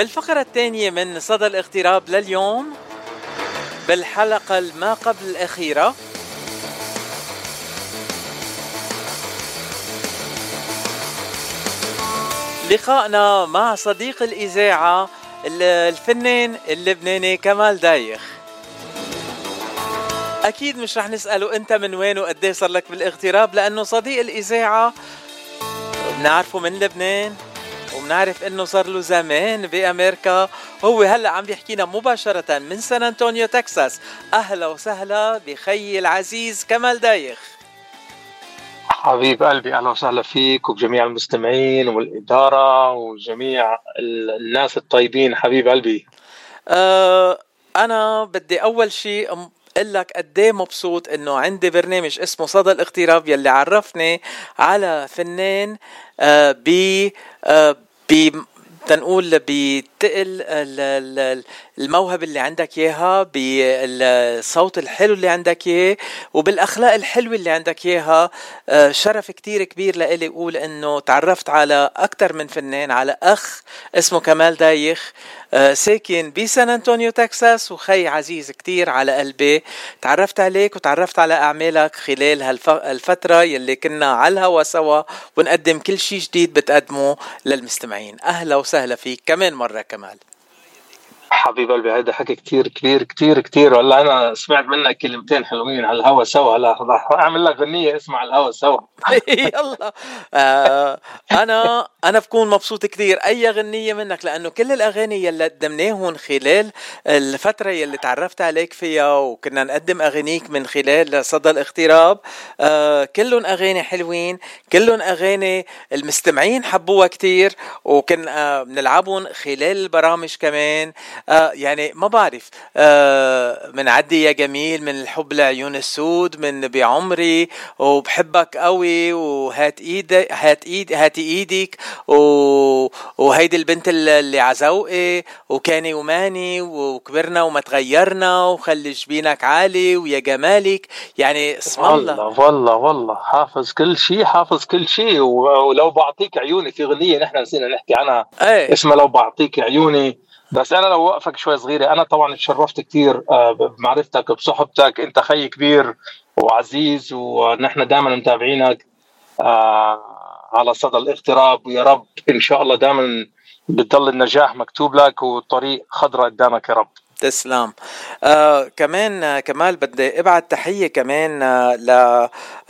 بالفقرة الثانية من صدى الاغتراب لليوم بالحلقة الما قبل الأخيرة لقائنا مع صديق الإذاعة الفنان اللبناني كمال دايخ. أكيد مش رح نسأله أنت من وين وقد إيه صار لك بالاغتراب لأنه صديق الإذاعة بنعرفه من لبنان. وبنعرف إنه صار له زمان بأمريكا. هو هلأ عم بيحكينا مباشرة من سان أنطونيو تكساس. أهلا وسهلا بخي العزيز كمال دايخ. حبيب قلبي أهلا وسهلا فيك وبجميع المستمعين والإدارة وجميع الناس الطيبين حبيب قلبي. أه أنا بدي أول شيء أقول لك قد إيه مبسوط إنه عندي برنامج اسمه صدى الاغتراب يلي عرفني على فنان آه ب ب تنقول بتقل الموهبة اللي عندك إياها بالصوت الحلو اللي عندك اياه وبالأخلاق الحلوة اللي عندك إياها. آه، شرف كتير كبير لإلي أقول إنه تعرفت على أكثر من فنان على أخ اسمه كمال دايخ. آه، ساكن بسان أنطونيو تكساس. وخي عزيز كتير على قلبي. تعرفت عليك وتعرفت على أعمالك خلال هالفترة يلي كنا على الهوا سوا ونقدم كل شيء جديد بتقدمه للمستمعين. أهلا وسهلا فيك كمان مرة كمال. حبيب قلبي هذا حكي كتير كبير كتير كتير. والله أنا سمعت منك كلمتين حلوين على الهوا سوا. هلا راح أعمل لك غنية اسمع على الهوا سوا. يلا. آه أنا أنا بكون مبسوط كثير أي غنية منك؟ لأنه كل الأغاني يلي قدمناهم خلال الفترة يلي تعرفت عليك فيها وكنا نقدم اغانيك من خلال صدى الاغتراب آه كلهم أغاني حلوين كلهم أغاني المستمعين حبوها كثير وكنا بنلعبهم خلال البرامج كمان. آه يعني ما بعرف. آه من عدي يا جميل من الحب لعيون السود من بعمري وبحبك قوي وهات إيدك هات ايد هاتي إيدك و... وهيدي البنت اللي عزوقي وكاني وماني وكبرنا وما تغيرنا وخلي جبينك عالي ويا جمالك. يعني اسم الله. والله والله والله. حافظ كل شيء حافظ كل شيء. ولو بعطيك عيوني في غنية نحن نسينا نحكي عنها. إيه. اسمها لو بعطيك عيوني. بس أنا لو وقفك شوي صغيرة أنا طبعا تشرفت كثير آه، بمعرفتك بصحبتك أنت خي كبير وعزيز ونحن دائما متابعينك آه، على صدى الاغتراب ويا رب إن شاء الله دائما بتضل النجاح مكتوب لك والطريق خضراء قدامك يا رب. تسلم آه كمان آه كمال بدي أبعت تحية كمان آه ل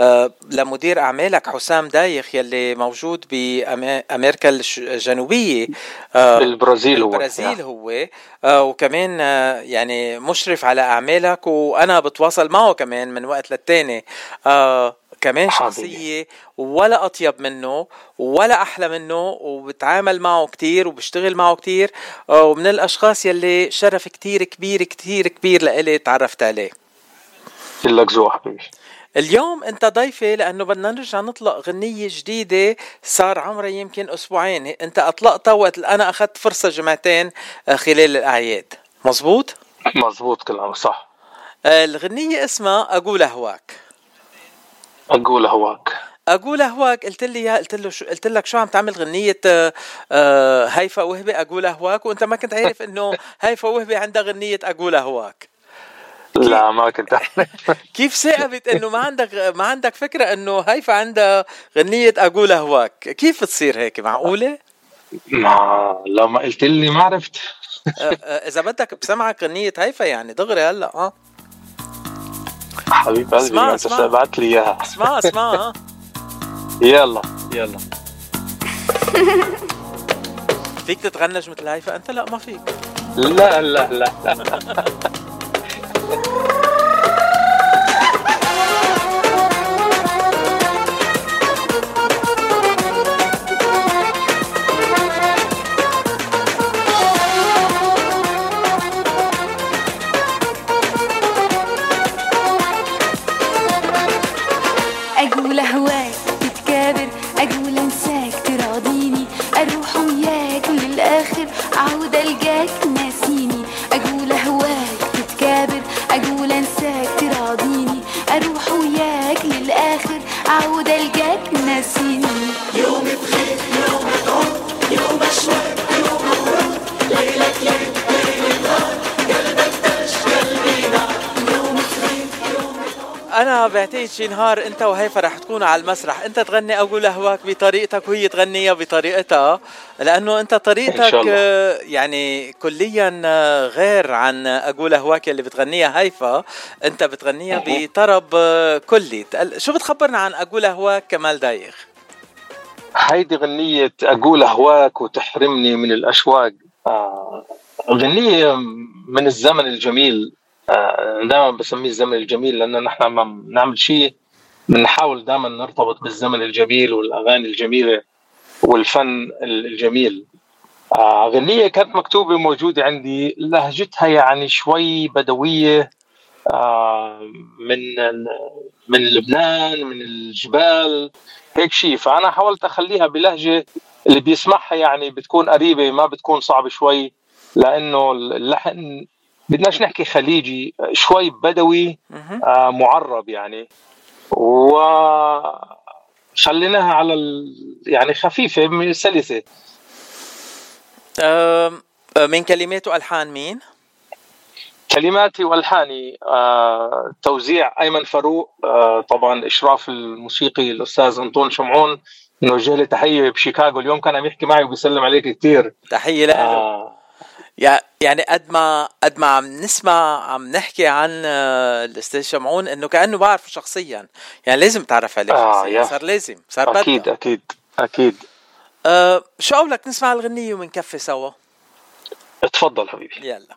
آه لمدير أعمالك حسام دايخ يلي موجود بأمريكا الجنوبية. آه بالبرازيل هو. البرازيل هو. آه وكمان آه يعني مشرف على أعمالك وأنا بتواصل معه كمان من وقت للتاني. آه كمان شخصية ولا أطيب منه ولا أحلى منه وبتعامل معه كتير وبشتغل معه كتير آه، ومن الأشخاص يلي شرف كتير كبير كتير كبير لإلي تعرفت عليه. كلك ذوق حبيبي اليوم أنت ضيفي لأنه بدنا نرجع نطلق غنية جديدة صار عمرها يمكن أسبوعين. أنت أطلقتها وقت أنا أخذت فرصة جمعتين آه، خلال الأعياد. مزبوط؟ مزبوط كلامك صح. آه، الغنية اسمها أقول أهواك. أقول هواك. أقول هواك. قلت لي يا قلت له شو قلت لك شو عم تعمل غنية آه, آه، هيفا وهبة؟ أقول هواك. وأنت ما كنت عارف إنه هيفا وهبة عندها غنية أقول هواك. لا ما كنت كيف ثاقبت إنه ما عندك ما عندك فكرة إنه هيفا عندها غنية أقول هواك؟ كيف بتصير هيك؟ معقولة؟ ما لو ما قلت لي ما عرفت. آه، إذا بدك بسمعك غنية هيفا يعني دغري هلأ آه. حبيب قلبي اسمع أنت بعت لي إياها. اسمع اسمع يلا. يلا. فيك تتغنج مثل هيفا انت لا ما فيك. لا لا لا, لا. أنا بعتقد شي نهار أنت وهيفا رح تكونوا على المسرح. أنت تغني أقول اهواك بطريقتك وهي تغنيها بطريقتها لأنه أنت طريقتك يعني كليا غير عن أقول اهواك اللي بتغنيها هيفا. أنت بتغنيها بطرب كلي. شو بتخبرنا عن أقول اهواك كمال دايخ؟ هيدي غنية أقول أهواك وتحرمني من الأشواق. آه غنية من الزمن الجميل. آه دائما بسميه الزمن الجميل لأن نحن لما نعمل شيء بنحاول دائما نرتبط بالزمن الجميل والأغاني الجميلة والفن الجميل. آه غنية كانت مكتوبة موجودة عندي لهجتها يعني شوي بدوية آه من من لبنان من الجبال هيك شيء. فأنا حاولت أخليها بلهجة اللي بيسمعها يعني بتكون قريبة ما بتكون صعبة شوي لأنه اللحن بدناش نحكي خليجي شوي بدوي آه معرب يعني. و خليناها على ال... يعني خفيفة سلسة. من كلمات وألحان مين؟ كلماتي وألحاني آه، توزيع أيمن فاروق آه، طبعا إشراف الموسيقي الأستاذ أنطون شمعون نوجه له تحية بشيكاغو. اليوم كان عم يحكي معي وبيسلم عليك كثير تحية له. آه. يعني قد ما قد ما عم نسمع عم نحكي عن آه، الاستاذ شمعون إنه كأنه بعرفه شخصيا. يعني لازم تعرف عليه آه شخصيا. صار لازم صار أكيد بدأ. أكيد أكيد. آه شو قولك نسمع الغنية ومنكفي سوا؟ اتفضل حبيبي. يلا.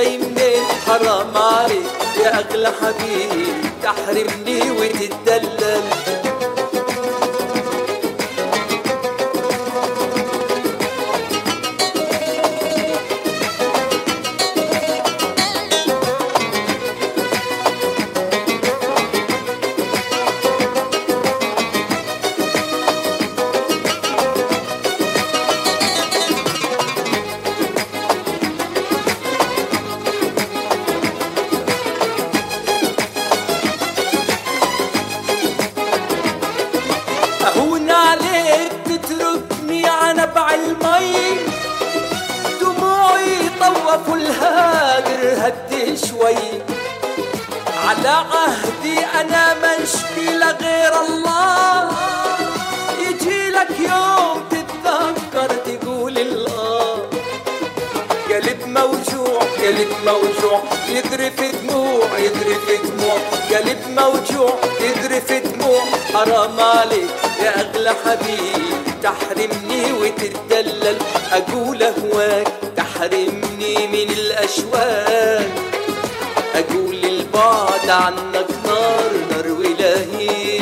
جاي منين حرام عليك يا أغلى حبيبي تحرمني وتتدلل. المي. دموعي طوفوا الهاجر هدي شوي. على عهدي أنا ما لغير الله. يجي لك يوم تتذكر تقول الله. قلب موجوع قلب موجوع. يدري في دموع يدري في دموع. قلب موجوع يدري في دموع. حرام عليك يا أغلى حبيب. البعد عنك نار نار ولهي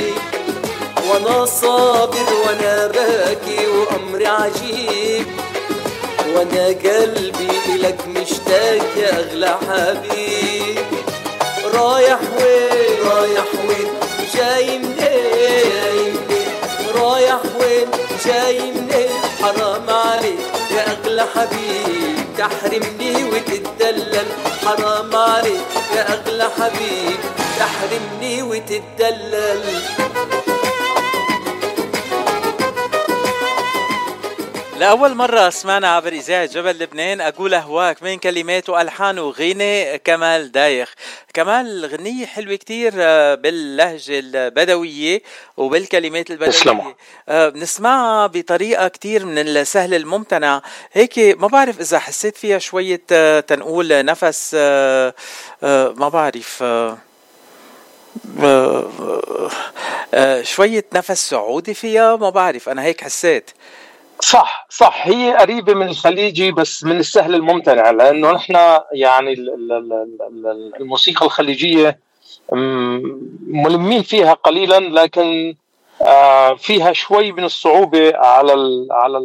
وأنا صابر وأنا باكي وأمري عجيب. وأنا قلبي إلك مشتاق يا أغلى حبيب. رايح وين؟ رايح وين جاي منين حرام عليك يا أغلى حبيب تحرمني وتتدلل. حرام عليك يا أغلى حبيب تحرمني وتتدلل. لأول مرة سمعنا عبر إذاعة جبل لبنان. أقول أهواك من كلمات وألحان وغنى كمال دايخ. كمال غنية حلوة كتير آه، باللهجة البدوية وبالكلمات البدوية. آه، بنسمعها بطريقة كتير من السهل الممتنع. هيك ما بعرف إذا حسيت فيها شوية آه، تنقول نفس ما بعرف شوية نفس سعودي فيها ما بعرف. أنا هيك حسيت. صح صح. هي قريبة من الخليجي بس من السهل الممتنع لأنه نحن يعني الموسيقى الخليجية ملمين فيها قليلا لكن آه، فيها شوي من الصعوبة على ال على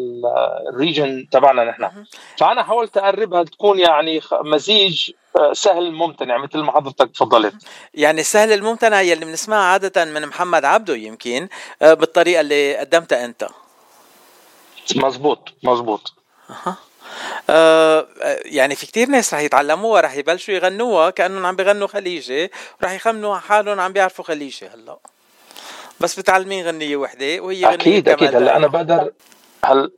الريجن تبعنا نحن. فأنا حاولت أقربها تكون يعني مزيج آه، سهل ممتنع مثل ما حضرتك تفضلت. يعني السهل الممتنع يلي بنسمعها عادة من محمد عبده يمكن آه، بالطريقة اللي قدمتها أنت. مزبوط مزبوط أه. آه يعني في كتير ناس رح يتعلموها رح يبلشوا يغنوها كأنهم عم بيغنوا خليجي ورح يخمنوا حالهم عم بيعرفوا خليجي هلأ. بس بتعلمين غنية وحدة وهي غنية أكيد أكيد. هلأ أنا بقدر هل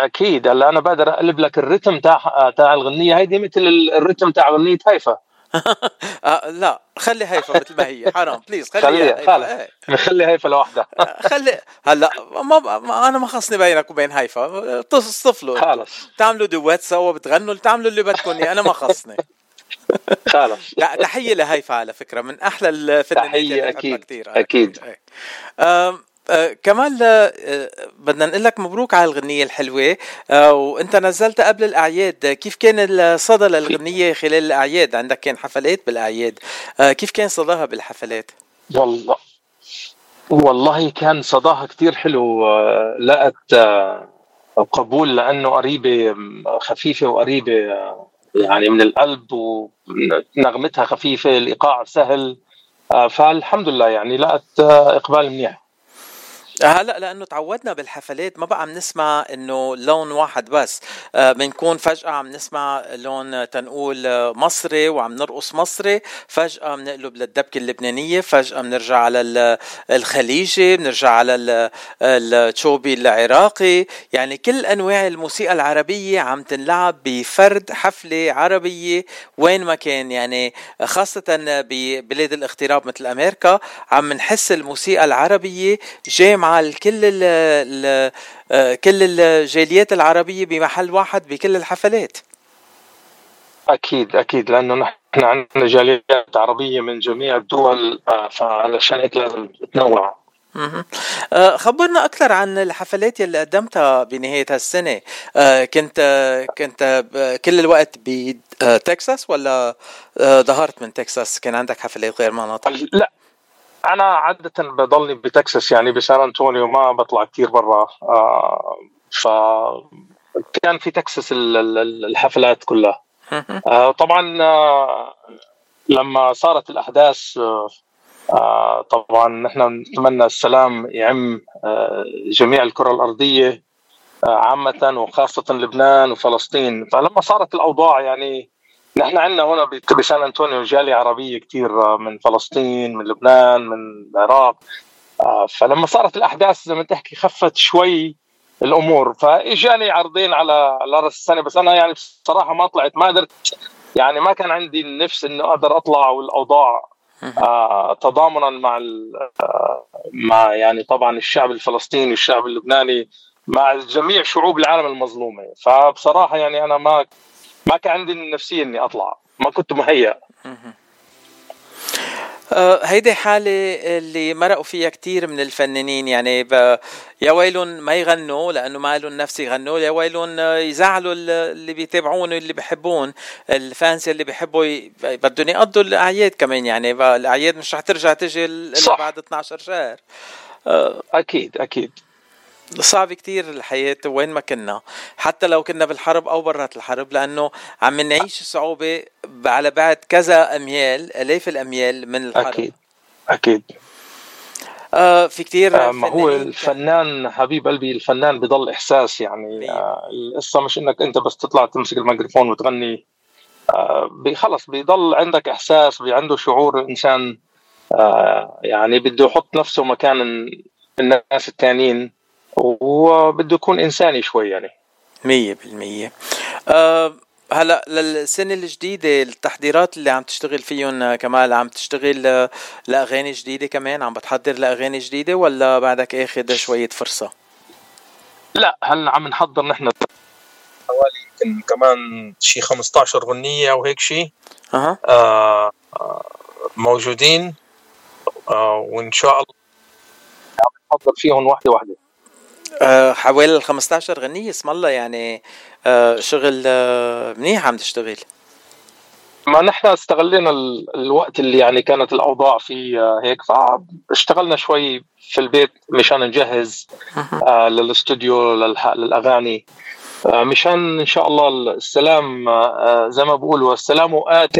أكيد. هلأ أنا بقدر أقلب لك الريتم تاع تاع الغنية هيدي مثل الريتم تاع غنية هيفا آه لا خلي هيفا مثل ما هي حرام بليز خليها خليها خلي إيه. خلي هيفا لوحدها آه، خلي هلا ما, ما أنا ما خصني بينك وبين هيفا. تصطفلوا خلص تعملوا دوات سوا بتغنوا تعملوا اللي بدكم أنا ما خصني. خلص لا تحية لهيفا على فكرة من أحلى الفنانين تحية أكيد كثير أكيد. آه كمان آه بدنا نقول لك مبروك على الغنية الحلوة. آه وانت نزلتها قبل الأعياد. كيف كان الصدى للغنية خلال الأعياد؟ عندك كان حفلات بالأعياد. آه كيف كان صداها بالحفلات؟ والله والله كان صداها كتير حلو. آه، لقت آه، قبول لأنه قريبة خفيفة وقريبة آه، يعني من القلب ونغمتها خفيفة الإيقاع سهل. فالحمد لله يعني لقت إقبال منيح. هلأ لأنه تعودنا بالحفلات ما بقى عم نسمع إنه لون واحد بس. آه، بنكون فجأة عم نسمع لون تنقول مصري وعم نرقص مصري فجأة بنقلب للدبكة اللبنانية فجأة بنرجع على الخليجي بنرجع على التشوبي العراقي. يعني كل أنواع الموسيقى العربية عم تنلعب بفرد حفلة عربية وين ما كان. يعني خاصة ببلاد الاغتراب مثل أمريكا عم نحس الموسيقى العربية جامعة مع كل ال آه، كل الجاليات العربية بمحل واحد بكل الحفلات. أكيد أكيد لأنه نحن عندنا جاليات عربية من جميع الدول آه، فعلشان هيك لازم نتنوع. آه، خبرنا أكثر عن الحفلات يلي قدمتها بنهاية هالسنة. كنت كنت كل الوقت بتكساس ولا ظهرت من تكساس؟ كان عندك حفلات غير مناطق؟ لا أنا عادة بضلني بتكساس يعني بسان أنطونيو ما بطلع كثير برا آه ف كان في تكساس الحفلات كلها. آه طبعا آه لما صارت الأحداث آه طبعا نحن نتمنى السلام يعم آه جميع الكرة الأرضية آه عامة وخاصة لبنان وفلسطين. فلما صارت الأوضاع يعني نحن عندنا هنا بسان أنطونيو جالية عربية كثير من فلسطين من لبنان من العراق. آه، فلما صارت الأحداث زي ما تحكي خفت شوي الأمور. فإجاني عرضين على على رأس السنة بس أنا يعني بصراحة ما طلعت ما قدرت. يعني ما كان عندي النفس انه أقدر أطلع والأوضاع آه تضامنا مع آه مع يعني طبعا الشعب الفلسطيني والشعب اللبناني مع جميع شعوب العالم المظلومة. فبصراحة يعني أنا ما ما كان عندي النفسية إني أطلع. ما كنت مهيأ. أه هيدي حالة اللي مرقوا فيها كتير من الفنانين. يعني يا ويلهم ما يغنوا لأنه ما لهم نفس يغنوا. يا ويلهم يزعلوا اللي بيتابعون واللي بيحبون. الفانس اللي بيحبوا بدهم يقضوا الأعياد كمان. يعني الأعياد مش رح ترجع تجي إلا بعد 12 شهر. أه أكيد أكيد. صعب كتير الحياة وين ما كنا. حتى لو كنا بالحرب أو برات الحرب لأنه عم نعيش صعوبة على بعد كذا أميال آلاف الأميال من الحرب. أكيد. أكيد. آه في كتير آه ما هو الفنان حبيب قلبي الفنان بضل إحساس يعني آه القصة مش إنك أنت بس تطلع تمسك الميكروفون وتغني. آه خلص بيضل عندك إحساس عنده شعور الإنسان آه يعني بده يحط نفسه مكان الناس التانيين. وبده يكون إنساني شوي يعني. مية بالمية. أه هلا للسنة الجديدة التحضيرات اللي عم تشتغل فيهم كمال عم تشتغل لأغاني جديدة كمان؟ عم بتحضر لأغاني جديدة ولا بعدك آخذ شوية فرصة؟ لا هلا عم نحضر نحن حوالي يمكن كمان شي 15 غنيه أو هيك شيء أه. آه موجودين. آه وإن شاء الله عم نحضر فيهم واحدة واحدة آه، حوالي ال 15 غنية اسم الله يعني آه، شغل آه، منيح عم تشتغل. ما نحن استغلينا الوقت اللي يعني كانت الأوضاع فيه هيك فاشتغلنا شوي في البيت مشان نجهز للاستوديو للأغاني. مشان إن شاء الله السلام زي ما بقولوا السلام آت.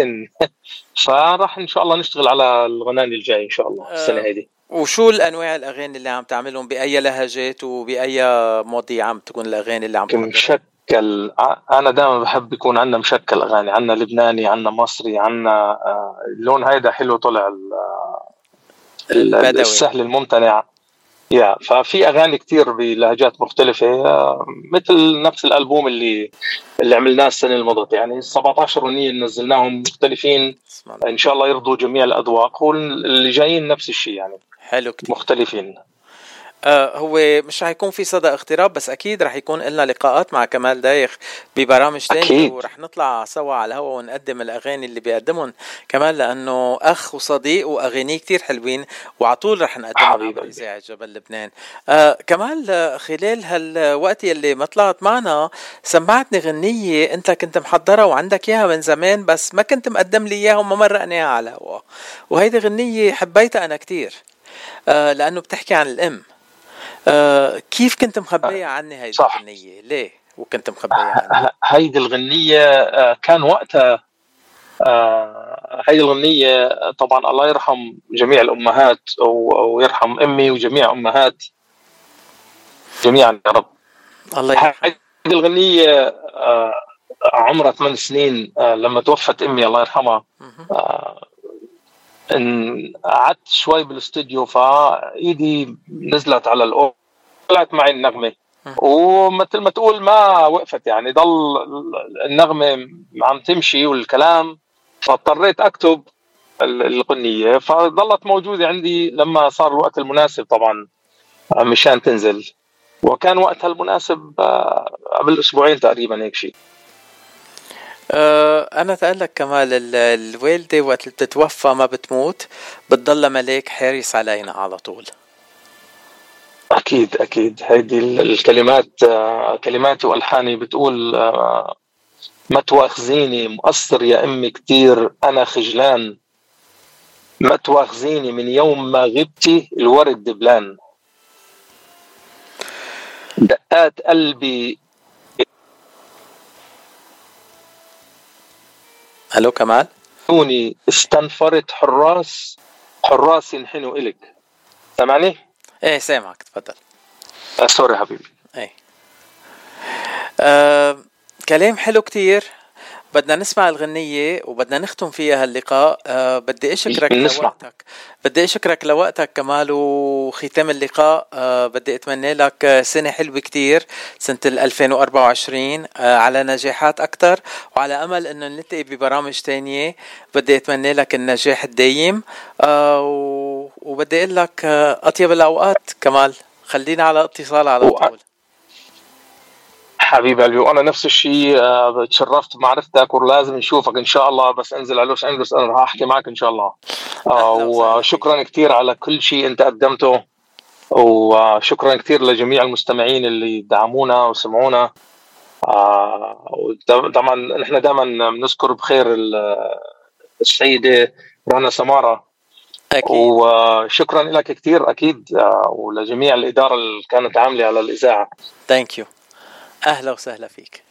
فراح إن شاء الله نشتغل على الغناني الجاي إن شاء الله السنة هذه وشو الأنواع الأغاني اللي عم تعملهم؟ بأي لهجات وبأي مواضيع عم تكون الأغاني اللي عم مشكل. أنا دائما بحب يكون عندنا مشكل أغاني. عندنا لبناني عندنا مصري عندنا آه، اللون هيدا حلو طلع البدوي. السهل الممتنع. يا ففي أغاني كتير بلهجات مختلفة مثل نفس الألبوم اللي اللي عملناه السنة الماضيه يعني 17 أغنية نزلناهم مختلفين. إن شاء الله يرضوا جميع الأذواق واللي جايين نفس الشيء يعني. حلو كتير. مختلفين. هو مش رح يكون في صدى اغتراب بس أكيد رح يكون لنا لقاءات مع كمال دايخ ببرامج تانية ورح نطلع سوا على الهواء ونقدم الأغاني اللي بيقدمهم كمال لأنه أخ وصديق واغانيه كتير حلوين وعلى طول رح نقدمها على إذاعة جبل لبنان. آه كمال خلال هالوقت يلي ما طلعت معنا سمعتني غنية أنت كنت محضرها وعندك إياها من زمان بس ما كنت مقدم لي إياها وما مرقناها على الهواء وهيدي غنية حبيتها أنا كتير آه لأنه بتحكي عن الأم. آه كيف كنت مخبية آه، عني هيدي صح. الغنية؟ ليه وكنت مخبية عني؟ هيدي الغنية آه كان وقتها آه هيدي الغنية طبعا الله يرحم جميع الأمهات ويرحم أمي وجميع أمهات. جميعا يا رب. الله يرحم هيدي الغنية آه عمرها ثمان سنين آه لما توفت أمي الله يرحمها. قعدت شوي بالاستوديو فايدي نزلت على الاو طلعت معي النغمة. ومثل ما تقول ما وقفت يعني ضل النغمة عم تمشي والكلام فاضطريت أكتب الغنيه فظلت موجودة عندي لما صار الوقت المناسب طبعا مشان تنزل. وكان وقتها المناسب آه، قبل أسبوعين تقريبا هيك شيء. أه أنا تقلك كمال الوالدة وقت بتتوفى ما بتموت بتضل ملاك حارس علينا على طول. أكيد أكيد. هيدي الكلمات آه، كلماتي وألحاني بتقول آه، ما تواخذيني مقصر يا أمي كتير أنا خجلان. ما تواخذيني من يوم ما غبتي الورد دبلان دقات قلبي ألو كمال؟ كوني استنفرت حراس حراس ينحنوا إلك. سامعني؟ إيه سامعك تفضل. آه سوري حبيبي. إيه. آه، كلام حلو كتير. بدنا نسمع الغنية وبدنا نختم فيها هاللقاء. أه بدي أشكرك لوقتك. بدي أشكرك لوقتك كمال وختام اللقاء. أه بدي أتمنى لك سنة حلوة كتير سنة 2024 أه على نجاحات أكثر وعلى أمل إنه نلتقي ببرامج تانية. بدي أتمنى لك النجاح الدايم. أه وبدي أقول لك آه، أطيب الأوقات كمال. خلينا على اتصال على طول. حبيب قلبي وأنا نفس الشيء آه، تشرفت بمعرفتك ولازم نشوفك إن شاء الله. بس انزل على لوس أنجلوس أنا راح أحكي معك إن شاء الله. آه، وشكرا كثير على كل شيء أنت قدمته. وشكرا كثير لجميع المستمعين اللي دعمونا وسمعونا. طبعا نحن دائما بنذكر بخير السيدة رنا سمارة. أكيد. وشكرا لك كثير أكيد ولجميع الإدارة اللي كانت عاملة على الإذاعة. ثانك يو أهلا وسهلا فيك.